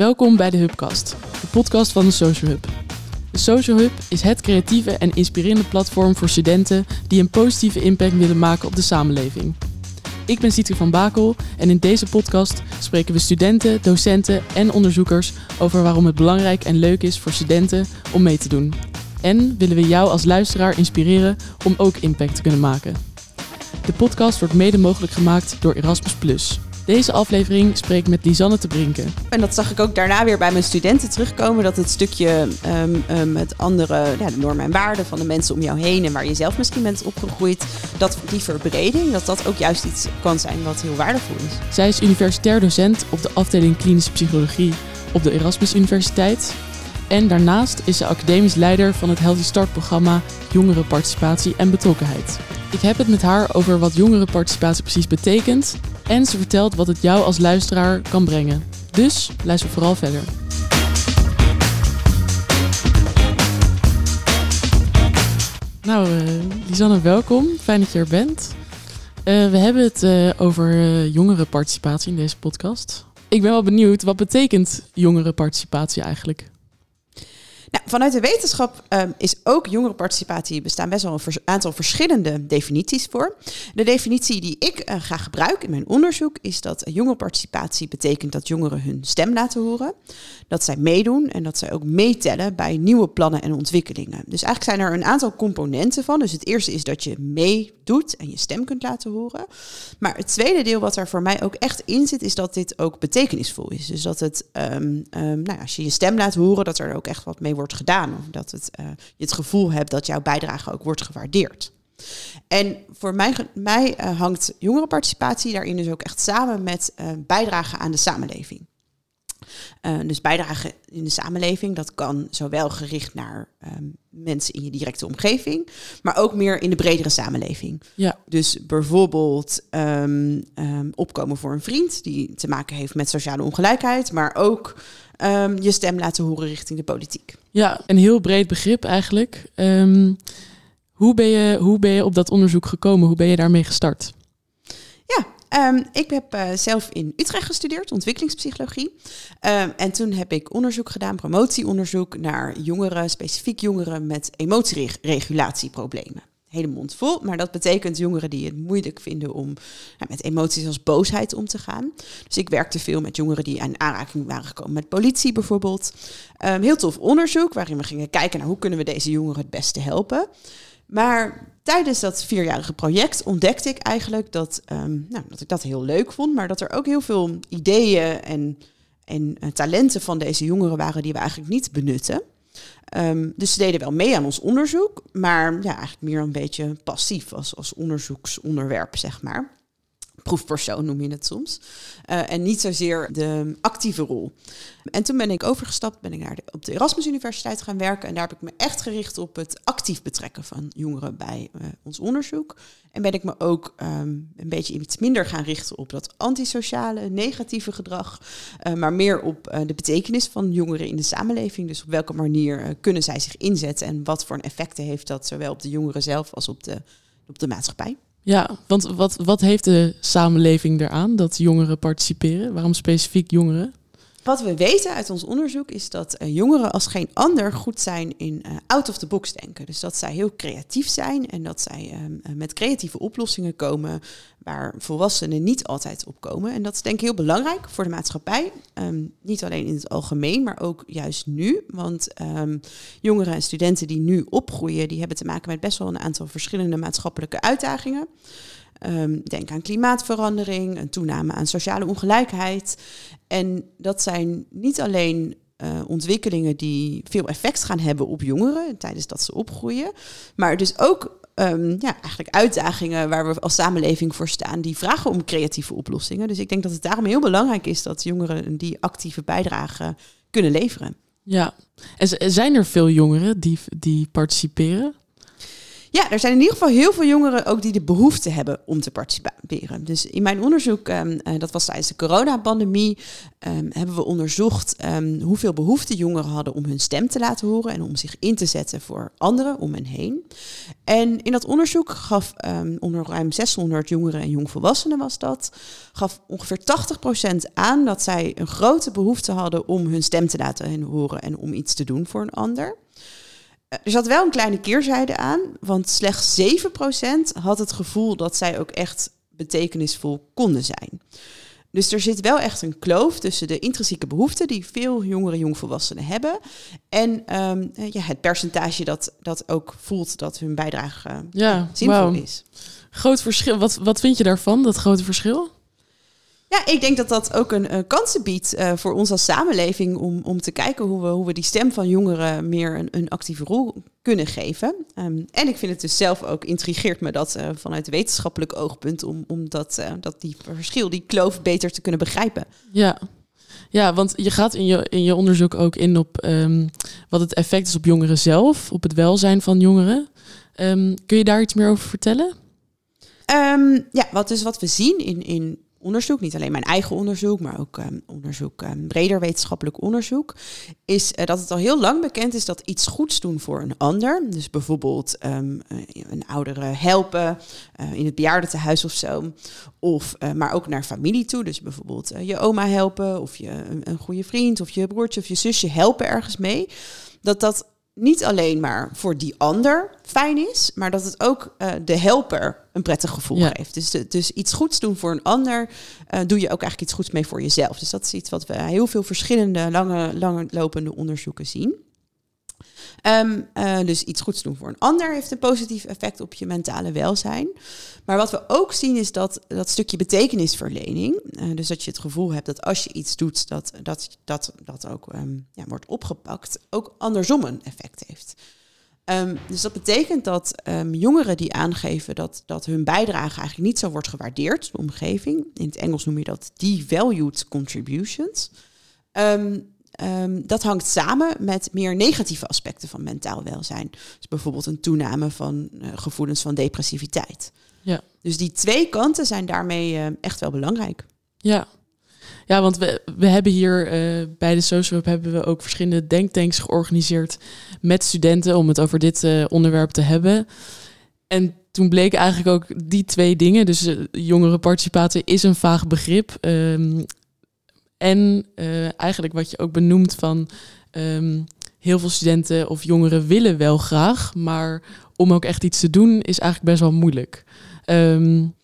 Welkom bij de Hubcast, de podcast van de Social Hub. De Social Hub is het creatieve en inspirerende platform voor studenten die een positieve impact willen maken op de samenleving. Ik ben Sietke van Bakel en in deze podcast spreken we studenten, docenten en onderzoekers over waarom het belangrijk en leuk is voor studenten om mee te doen. En willen we jou als luisteraar inspireren om ook impact te kunnen maken. De podcast wordt mede mogelijk gemaakt door Erasmus+. Deze aflevering spreek ik met Lisanne te Brinken. En dat zag ik ook daarna weer bij mijn studenten terugkomen. Dat het stukje um, met andere ja, de normen en waarden van de mensen om jou heen en waar je zelf misschien bent opgegroeid, dat die verbreding, dat dat ook juist iets kan zijn wat heel waardevol is. Zij is universitair docent op de afdeling klinische psychologie op de Erasmus Universiteit. En daarnaast is ze academisch leider van het Healthy Start programma Jongerenparticipatie en Betrokkenheid. Ik heb het met haar over wat jongerenparticipatie precies betekent en ze vertelt wat het jou als luisteraar kan brengen. Dus luister vooral verder. Nou, uh, Lisanne, welkom. Fijn dat je er bent. Uh, we hebben het uh, over jongerenparticipatie in deze podcast. Ik ben wel benieuwd, wat betekent jongerenparticipatie eigenlijk? Nou, vanuit de wetenschap um, is ook jongerenparticipatie bestaan best wel een aantal verschillende definities voor. De definitie die ik uh, ga gebruiken in mijn onderzoek is dat jongerenparticipatie betekent dat jongeren hun stem laten horen, dat zij meedoen en dat zij ook meetellen bij nieuwe plannen en ontwikkelingen. Dus eigenlijk zijn er een aantal componenten van. Dus het eerste is dat je meedoet en je stem kunt laten horen. Maar het tweede deel wat er voor mij ook echt in zit, is dat dit ook betekenisvol is. Dus dat het, um, um, nou, als je je stem laat horen, dat er ook echt wat mee wordt gedaan. Of dat het, uh, je het gevoel hebt dat jouw bijdrage ook wordt gewaardeerd. En voor mij, mij uh, hangt jongerenparticipatie daarin dus ook echt samen met uh, bijdragen aan de samenleving. Uh, dus bijdragen in de samenleving, dat kan zowel gericht naar um, mensen in je directe omgeving, maar ook meer in de bredere samenleving. Ja. Dus bijvoorbeeld um, um, opkomen voor een vriend die te maken heeft met sociale ongelijkheid, maar ook um, je stem laten horen richting de politiek. Ja, een heel breed begrip eigenlijk. Um, hoe, ben je, hoe ben je op dat onderzoek gekomen? Hoe ben je daarmee gestart? Ja, um, ik heb uh, zelf in Utrecht gestudeerd, ontwikkelingspsychologie. Um, en toen heb ik onderzoek gedaan, promotieonderzoek naar jongeren, specifiek jongeren met emotieregulatieproblemen hele mond vol. Maar dat betekent jongeren die het moeilijk vinden om met emoties als boosheid om te gaan. Dus ik werkte veel met jongeren die aan aanraking waren gekomen met politie bijvoorbeeld. Um, heel tof onderzoek waarin we gingen kijken naar hoe kunnen we deze jongeren het beste helpen. Maar tijdens dat vierjarige project ontdekte ik eigenlijk dat, um, nou, dat ik dat heel leuk vond, maar dat er ook heel veel ideeën en, en uh, talenten van deze jongeren waren die we eigenlijk niet benutten. Um, dus ze deden wel mee aan ons onderzoek, maar ja, eigenlijk meer een beetje passief als, als onderzoeksonderwerp, zeg maar. Proefpersoon noem je het soms. Uh, en niet zozeer de actieve rol. En toen ben ik overgestapt, ben ik naar de, op de Erasmus Universiteit gaan werken. En daar heb ik me echt gericht op het actief betrekken van jongeren bij uh, ons onderzoek. En ben ik me ook um, een beetje iets minder gaan richten op dat antisociale, negatieve gedrag. Uh, maar meer op de betekenis van jongeren in de samenleving. Dus op welke manier kunnen zij zich inzetten en wat voor een effecten heeft dat zowel op de jongeren zelf als op de, op de maatschappij. Ja, want wat, wat heeft de samenleving eraan dat jongeren participeren? Waarom specifiek jongeren? Wat we weten uit ons onderzoek is dat uh, jongeren als geen ander goed zijn in uh, out of the box denken. Dus dat zij heel creatief zijn en dat zij um, met creatieve oplossingen komen waar volwassenen niet altijd op komen. En dat is denk ik heel belangrijk voor de maatschappij. Um, niet alleen in het algemeen, maar ook juist nu. Want um, jongeren en studenten die nu opgroeien, die hebben te maken met best wel een aantal verschillende maatschappelijke uitdagingen. Um, denk aan klimaatverandering, een toename aan sociale ongelijkheid. En dat zijn niet alleen uh, ontwikkelingen die veel effect gaan hebben op jongeren tijdens dat ze opgroeien, maar dus ook um, ja, eigenlijk uitdagingen waar we als samenleving voor staan, die vragen om creatieve oplossingen. Dus ik denk dat het daarom heel belangrijk is dat jongeren die actieve bijdrage kunnen leveren. Ja, en zijn er veel jongeren die, die participeren? Ja, er zijn in ieder geval heel veel jongeren ook die de behoefte hebben om te participeren. Dus in mijn onderzoek, um, dat was tijdens de coronapandemie, um, hebben we onderzocht um, hoeveel behoefte jongeren hadden om hun stem te laten horen en om zich in te zetten voor anderen om hen heen. En in dat onderzoek gaf onder ruim 600 jongeren en jongvolwassenen was dat, gaf ongeveer 80% aan dat zij een grote behoefte hadden om hun stem te laten horen en om iets te doen voor een ander. Er zat wel een kleine keerzijde aan, want slechts 7% had het gevoel dat zij ook echt betekenisvol konden zijn. Dus er zit wel echt een kloof tussen de intrinsieke behoeften die veel jongere jongvolwassenen hebben en um, ja, het percentage dat, dat ook voelt dat hun bijdrage ja, zinvol is. Groot verschil. Wat, wat vind je daarvan, dat grote verschil? Ja, ik denk dat dat ook een, een kansen biedt uh, voor ons als samenleving om, om te kijken hoe we, hoe we die stem van jongeren meer een, een actieve rol kunnen geven. Um, en ik vind het dus zelf ook intrigeert me dat uh, vanuit wetenschappelijk oogpunt om, om dat, uh, dat die verschil, die kloof beter te kunnen begrijpen. Ja. Ja, want je gaat in je, in je onderzoek ook in op um, wat het effect is op jongeren zelf, op het welzijn van jongeren. Um, kun je daar iets meer over vertellen? ja, wat, dus wat we zien in, in onderzoek, niet alleen mijn eigen onderzoek, maar ook um, onderzoek, um, breder wetenschappelijk onderzoek, is uh, dat het al heel lang bekend is dat iets goeds doen voor een ander, dus bijvoorbeeld um, een oudere helpen uh, in het bejaardentehuis of zo, of maar ook naar familie toe, dus bijvoorbeeld je oma helpen, of je een goede vriend, of je broertje of je zusje helpen ergens mee, dat dat niet alleen maar voor die ander fijn is, maar dat het ook uh, de helper een prettig gevoel geeft. Dus, de, dus iets goeds doen voor een ander, uh, doe je ook eigenlijk iets goeds mee voor jezelf. Dus dat is iets wat we heel veel verschillende lange, lange lopende onderzoeken zien. Um, dus iets goeds doen voor een ander heeft een positief effect op je mentale welzijn. Maar wat we ook zien is dat dat stukje betekenisverlening, uh, dus dat je het gevoel hebt dat als je iets doet, dat dat, dat, dat ook um, ja, wordt opgepakt, ook andersom een effect heeft. Um, dus dat betekent dat jongeren die aangeven dat, dat hun bijdrage eigenlijk niet zo wordt gewaardeerd, de omgeving, in het Engels noem je dat devalued contributions, Um, dat hangt samen met meer negatieve aspecten van mentaal welzijn. Dus bijvoorbeeld een toename van uh, gevoelens van depressiviteit. Ja. Dus die twee kanten zijn daarmee uh, echt wel belangrijk. Ja, ja want we, we hebben hier uh, bij de Social hebben we ook verschillende denktanks georganiseerd met studenten om het over dit onderwerp te hebben. En toen bleek eigenlijk ook die twee dingen. Dus jongerenparticipatie is een vaag begrip. Um, en uh, eigenlijk wat je ook benoemt van um, heel veel studenten of jongeren willen wel graag, maar om ook echt iets te doen is eigenlijk best wel moeilijk. Um,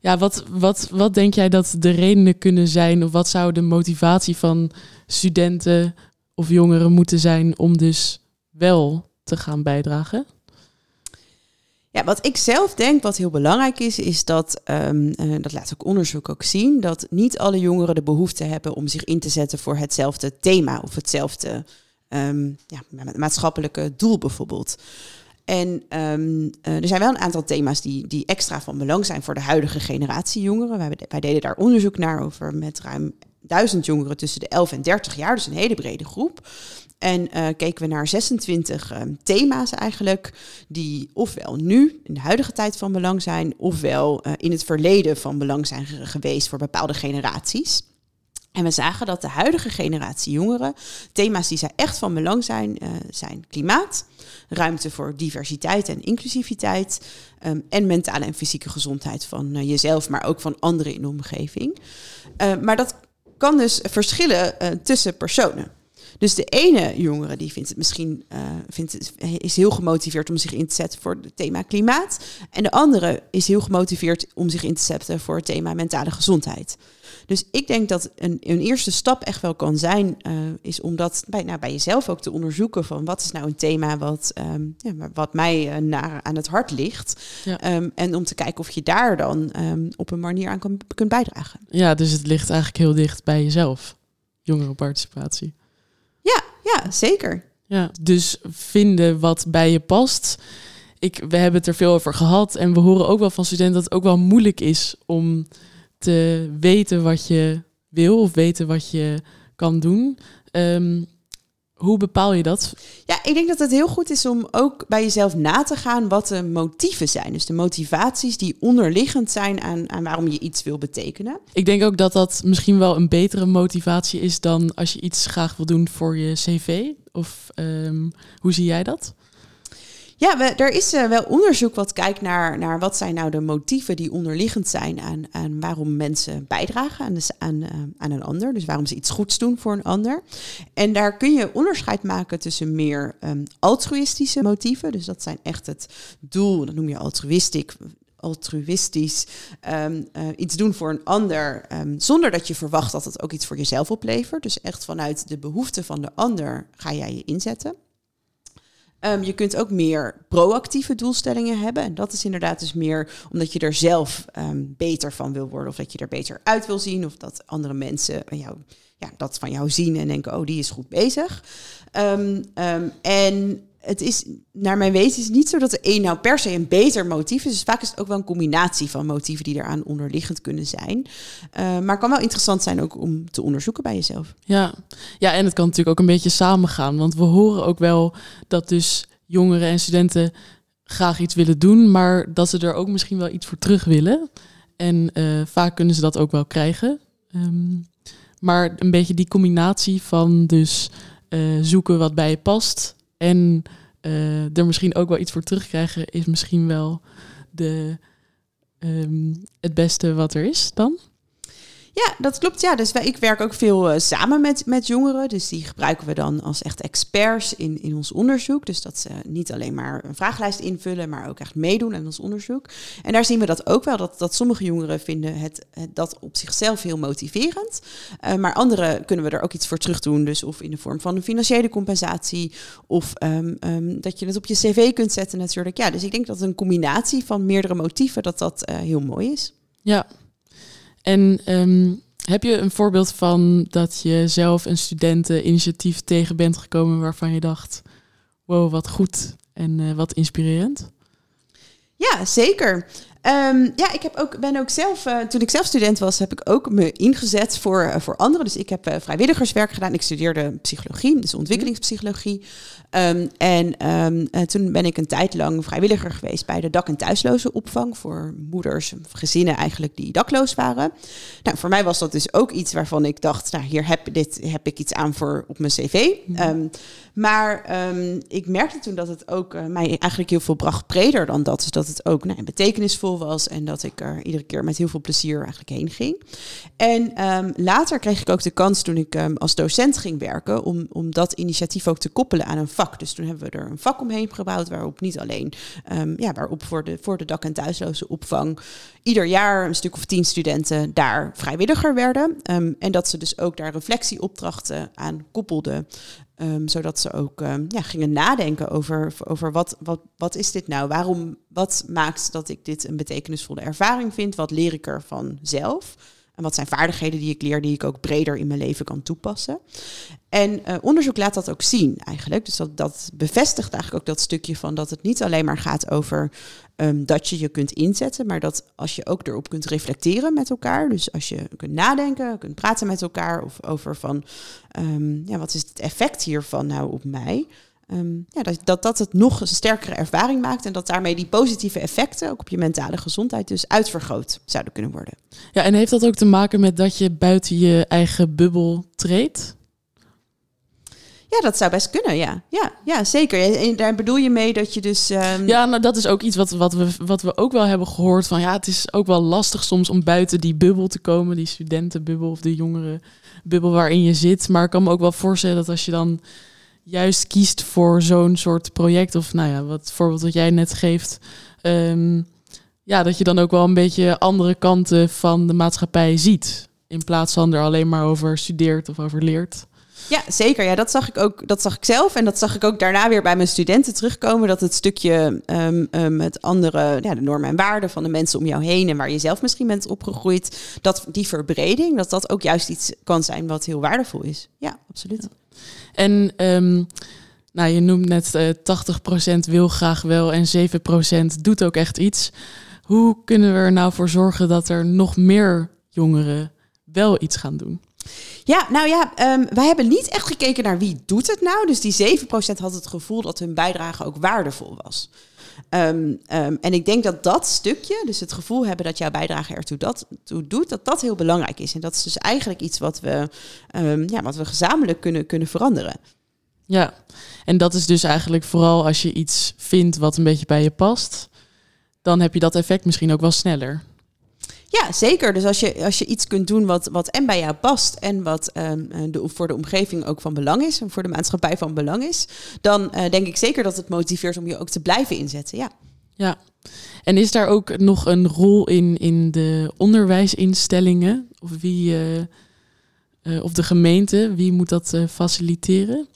ja, wat, wat, wat denk jij dat de redenen kunnen zijn, of wat zou de motivatie van studenten of jongeren moeten zijn om dus wel te gaan bijdragen? Ja, wat ik zelf denk, wat heel belangrijk is, is dat, um, uh, dat laat ook onderzoek ook zien, dat niet alle jongeren de behoefte hebben om zich in te zetten voor hetzelfde thema of hetzelfde um, ja, maatschappelijke doel bijvoorbeeld. En um, uh, er zijn wel een aantal thema's die, die extra van belang zijn voor de huidige generatie jongeren. Wij, wij deden daar onderzoek naar over met ruim duizend jongeren tussen de 11 en 30 jaar, dus een hele brede groep. En uh, keken we naar 26 uh, ehm, thema's eigenlijk, die ofwel nu in de huidige tijd van belang zijn, ofwel uh, in het verleden van belang zijn geweest voor bepaalde generaties. En we zagen dat de huidige generatie jongeren, thema's die zij echt van belang zijn, uh, zijn klimaat, ruimte voor diversiteit en inclusiviteit um, en mentale en fysieke gezondheid van jezelf, maar ook van anderen in de omgeving. Maar dat kan dus verschillen tussen personen. Dus de ene jongere die vindt het misschien uh, vindt het, is heel gemotiveerd om zich in te zetten voor het thema klimaat. En de andere is heel gemotiveerd om zich in te zetten voor het thema mentale gezondheid. Dus ik denk dat een, een eerste stap echt wel kan zijn, uh, is om dat bij, nou, bij jezelf ook te onderzoeken van wat is nou een thema wat, um, ja, wat mij uh, naar, aan het hart ligt. Ja. Um, en om te kijken of je daar dan um, op een manier aan kan, kunt bijdragen. Ja, dus het ligt eigenlijk heel dicht bij jezelf, jongerenparticipatie. Ja, ja, zeker. Ja, dus vinden wat bij je past. Ik, we hebben het er veel over gehad en we horen ook wel van studenten dat het ook wel moeilijk is om te weten wat je wil of weten wat je kan doen. Um, hoe bepaal je dat? Ja, ik denk dat het heel goed is om ook bij jezelf na te gaan wat de motieven zijn. Dus de motivaties die onderliggend zijn aan, aan waarom je iets wil betekenen. Ik denk ook dat dat misschien wel een betere motivatie is dan als je iets graag wil doen voor je cv. Of ehm, hoe zie jij dat? Ja, er is uh, wel onderzoek wat kijkt naar, naar wat zijn nou de motieven die onderliggend zijn aan, aan waarom mensen bijdragen aan, aan, uh, aan een ander. Dus waarom ze iets goeds doen voor een ander. En daar kun je onderscheid maken tussen meer um, altruïstische motieven. Dus dat zijn echt het doel, dat noem je altruïstisch altruïstisch um, uh, iets doen voor een ander, um, zonder dat je verwacht dat het ook iets voor jezelf oplevert. Dus echt vanuit de behoeften van de ander ga jij je inzetten. Um, je kunt ook meer proactieve doelstellingen hebben. En dat is inderdaad dus meer omdat je er zelf um, beter van wil worden. Of dat je er beter uit wil zien. Of dat andere mensen jou, ja, dat van jou zien en denken, oh, die is goed bezig. Um, en het is, naar mijn weten, is niet zo dat de een nou per se een beter motief is. Dus vaak is het ook wel een combinatie van motieven die eraan onderliggend kunnen zijn. Uh, maar kan wel interessant zijn ook om te onderzoeken bij jezelf. Ja. ja, en het kan natuurlijk ook een beetje samengaan. Want we horen ook wel dat dus jongeren en studenten graag iets willen doen, maar dat ze er ook misschien wel iets voor terug willen. En uh, vaak kunnen ze dat ook wel krijgen. Um, maar een beetje die combinatie van dus uh, zoeken wat bij je past en uh, er misschien ook wel iets voor terugkrijgen, is misschien wel de, um, het beste wat er is dan. Ja, dat klopt. Ja, dus wij, ik werk ook veel uh, samen met, met jongeren. Dus die gebruiken we dan als echt experts in, in ons onderzoek. Dus dat ze niet alleen maar een vragenlijst invullen, maar ook echt meedoen aan ons onderzoek. En daar zien we dat ook wel, dat, dat sommige jongeren vinden het, dat op zichzelf heel motiverend. Uh, maar anderen kunnen we er ook iets voor terug doen. Dus of in de vorm van een financiële compensatie, of um, um, dat je het op je cv kunt zetten natuurlijk. Ja, dus ik denk dat een combinatie van meerdere motieven, dat dat uh, heel mooi is. Ja, en um, heb je een voorbeeld van dat je zelf een studenteninitiatief tegen bent gekomen waarvan je dacht, wow, wat goed en uh, wat inspirerend? Ja, zeker. Um, ja, ik heb ook, ben ook zelf, uh, toen ik zelf student was, heb ik ook me ingezet voor, uh, voor anderen. Dus ik heb uh, vrijwilligerswerk gedaan. Ik studeerde psychologie, dus ontwikkelingspsychologie. Um, en um, toen ben ik een tijd lang vrijwilliger geweest bij de dak- en thuislozenopvang voor moeders, gezinnen eigenlijk die dakloos waren. Nou, voor mij was dat dus ook iets waarvan ik dacht, nou, hier heb, dit, heb ik iets aan voor op mijn cv. Mm. maar ik merkte toen dat het ook mij eigenlijk heel veel bracht breder dan dat. Dus dat het ook nou, betekenisvol was en dat ik er iedere keer met heel veel plezier eigenlijk heen ging. En um, later kreeg ik ook de kans toen ik um, als docent ging werken om, om dat initiatief ook te koppelen aan een vak. Dus toen hebben we er een vak omheen gebouwd waarop niet alleen, um, ja, waarop voor de, voor de dak- en thuisloze opvang ieder jaar een stuk of tien studenten daar vrijwilliger werden. en dat ze dus ook daar reflectieopdrachten aan koppelden. Um, zodat ze ook um, ja, gingen nadenken over, over wat, wat, wat is dit nou? Waarom, wat maakt dat ik dit een betekenisvolle ervaring vind? Wat leer ik ervan zelf? En wat zijn vaardigheden die ik leer, die ik ook breder in mijn leven kan toepassen? En uh, onderzoek laat dat ook zien eigenlijk. Dus dat, dat bevestigt eigenlijk ook dat stukje van dat het niet alleen maar gaat over um, dat je je kunt inzetten, maar dat als je ook erop kunt reflecteren met elkaar. Dus als je kunt nadenken, kunt praten met elkaar of over van um, ja, wat is het effect hiervan nou op mij? Um, ja, dat, dat dat het nog een sterkere ervaring maakt en dat daarmee die positieve effecten ook op je mentale gezondheid dus uitvergroot zouden kunnen worden. Ja, en heeft dat ook te maken met dat je buiten je eigen bubbel treedt? Ja, dat zou best kunnen, ja. Ja, ja zeker. En daar bedoel je mee dat je dus... Um... Ja, nou dat is ook iets wat, wat, we, wat we ook wel hebben gehoord. Van ja, het is ook wel lastig soms om buiten die bubbel te komen. Die studentenbubbel of de jongere bubbel waarin je zit. Maar ik kan me ook wel voorstellen dat als je dan juist kiest voor zo'n soort project... of nou ja, wat voorbeeld wat jij net geeft... Um, ja, dat je dan ook wel een beetje andere kanten van de maatschappij ziet. In plaats van er alleen maar over studeert of over leert. Ja, zeker. Ja, dat zag ik ook. Dat zag ik zelf. En dat zag ik ook daarna weer bij mijn studenten terugkomen. Dat het stukje um, um, het andere, ja, de normen en waarden van de mensen om jou heen en waar je zelf misschien bent opgegroeid, dat die verbreding, dat dat ook juist iets kan zijn wat heel waardevol is. Ja, absoluut. Ja. En um, nou, je noemt net uh, 80% wil graag wel en 7% doet ook echt iets. Hoe kunnen we er nou voor zorgen dat er nog meer jongeren wel iets gaan doen? Ja, nou ja, um, wij hebben niet echt gekeken naar wie doet het nou. Dus die 7% had het gevoel dat hun bijdrage ook waardevol was. Um, um, en ik denk dat dat stukje, dus het gevoel hebben dat jouw bijdrage ertoe dat, toe doet, dat dat heel belangrijk is. En dat is dus eigenlijk iets wat we, ja, wat we gezamenlijk kunnen, kunnen veranderen. Ja, en dat is dus eigenlijk vooral als je iets vindt wat een beetje bij je past, dan heb je dat effect misschien ook wel sneller. Ja, zeker. Dus als je, als je iets kunt doen wat, wat en bij jou past en wat um, de, voor de omgeving ook van belang is en voor de maatschappij van belang is, dan uh, denk ik zeker dat het motiveert om je ook te blijven inzetten. Ja. Ja, en is daar ook nog een rol in, in de onderwijsinstellingen? Of wie, uh, of de gemeente, wie moet dat faciliteren?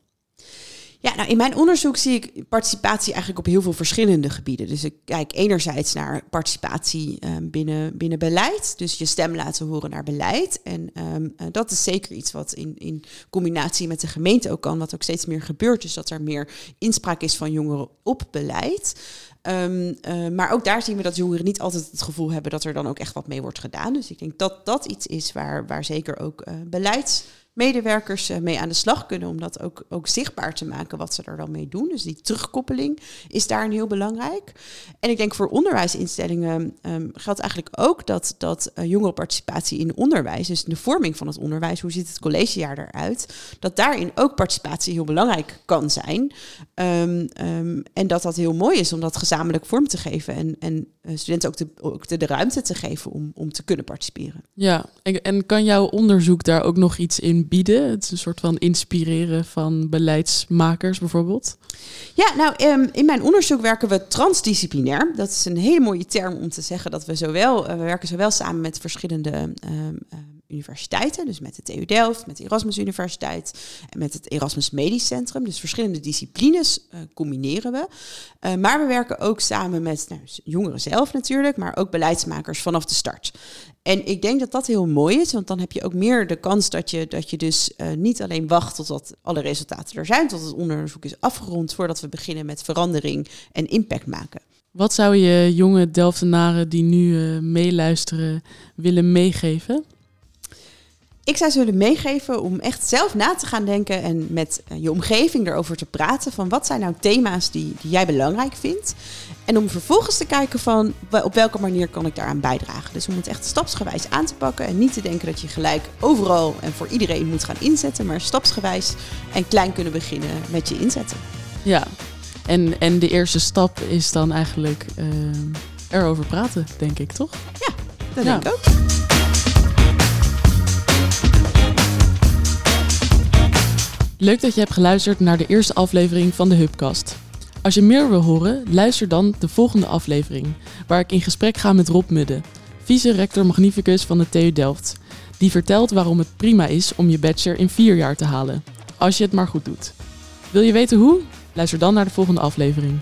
Ja, nou in mijn onderzoek zie ik participatie eigenlijk op heel veel verschillende gebieden. Dus ik kijk enerzijds naar participatie um, binnen, binnen beleid. Dus je stem laten horen naar beleid. En um, uh, dat is zeker iets wat in, in combinatie met de gemeente ook kan, wat ook steeds meer gebeurt. Dus dat er meer inspraak is van jongeren op beleid. Um, uh, maar ook daar zien we dat jongeren niet altijd het gevoel hebben dat er dan ook echt wat mee wordt gedaan. Dus ik denk dat dat iets is waar, waar zeker ook uh, beleid medewerkers eh, mee aan de slag kunnen om dat ook, ook zichtbaar te maken wat ze er dan mee doen. Dus die terugkoppeling is daarin heel belangrijk. En ik denk voor onderwijsinstellingen um, geldt eigenlijk ook dat, dat uh, jongerenparticipatie in onderwijs, dus in de vorming van het onderwijs, hoe ziet het collegejaar eruit, dat daarin ook participatie heel belangrijk kan zijn. Um, um, en dat dat heel mooi is om dat gezamenlijk vorm te geven en, en studenten ook, de, ook de, de, ruimte te geven om, om te kunnen participeren. Ja, en, en kan jouw onderzoek daar ook nog iets in bieden? Het is een soort van inspireren van beleidsmakers bijvoorbeeld. Ja, nou, um, in mijn onderzoek werken we transdisciplinair. Dat is een hele mooie term om te zeggen dat we zowel, uh, we werken zowel samen met verschillende um, uh, universiteiten, dus met de TU Delft, met de Erasmus Universiteit en met het Erasmus Medisch Centrum. Dus verschillende disciplines uh, combineren we. Uh, maar we werken ook samen met nou, jongeren zelf natuurlijk, maar ook beleidsmakers vanaf de start. En ik denk dat dat heel mooi is, want dan heb je ook meer de kans dat je, dat je dus uh, niet alleen wacht totdat alle resultaten er zijn, tot het onderzoek is afgerond, voordat we beginnen met verandering en impact maken. Wat zou je jonge Delftenaren die nu meeluisteren willen meegeven? Ik zou ze willen meegeven om echt zelf na te gaan denken en met uh, je omgeving erover te praten van wat zijn nou thema's die, die jij belangrijk vindt. En om vervolgens te kijken van op welke manier kan ik daaraan bijdragen. Dus om het echt stapsgewijs aan te pakken en niet te denken dat je gelijk overal en voor iedereen moet gaan inzetten, maar stapsgewijs en klein kunnen beginnen met je inzetten. Ja, en, en de eerste stap is dan eigenlijk uh, erover praten, denk ik, toch? Ja, dat ja. denk ik ook. Leuk dat je hebt geluisterd naar de eerste aflevering van de Hubcast. Als je meer wil horen, luister dan de volgende aflevering, waar ik in gesprek ga met Rob Mudde, vice-rector magnificus van de TU Delft. Die vertelt waarom het prima is om je bachelor in vier jaar te halen, als je het maar goed doet. Wil je weten hoe? Luister dan naar de volgende aflevering.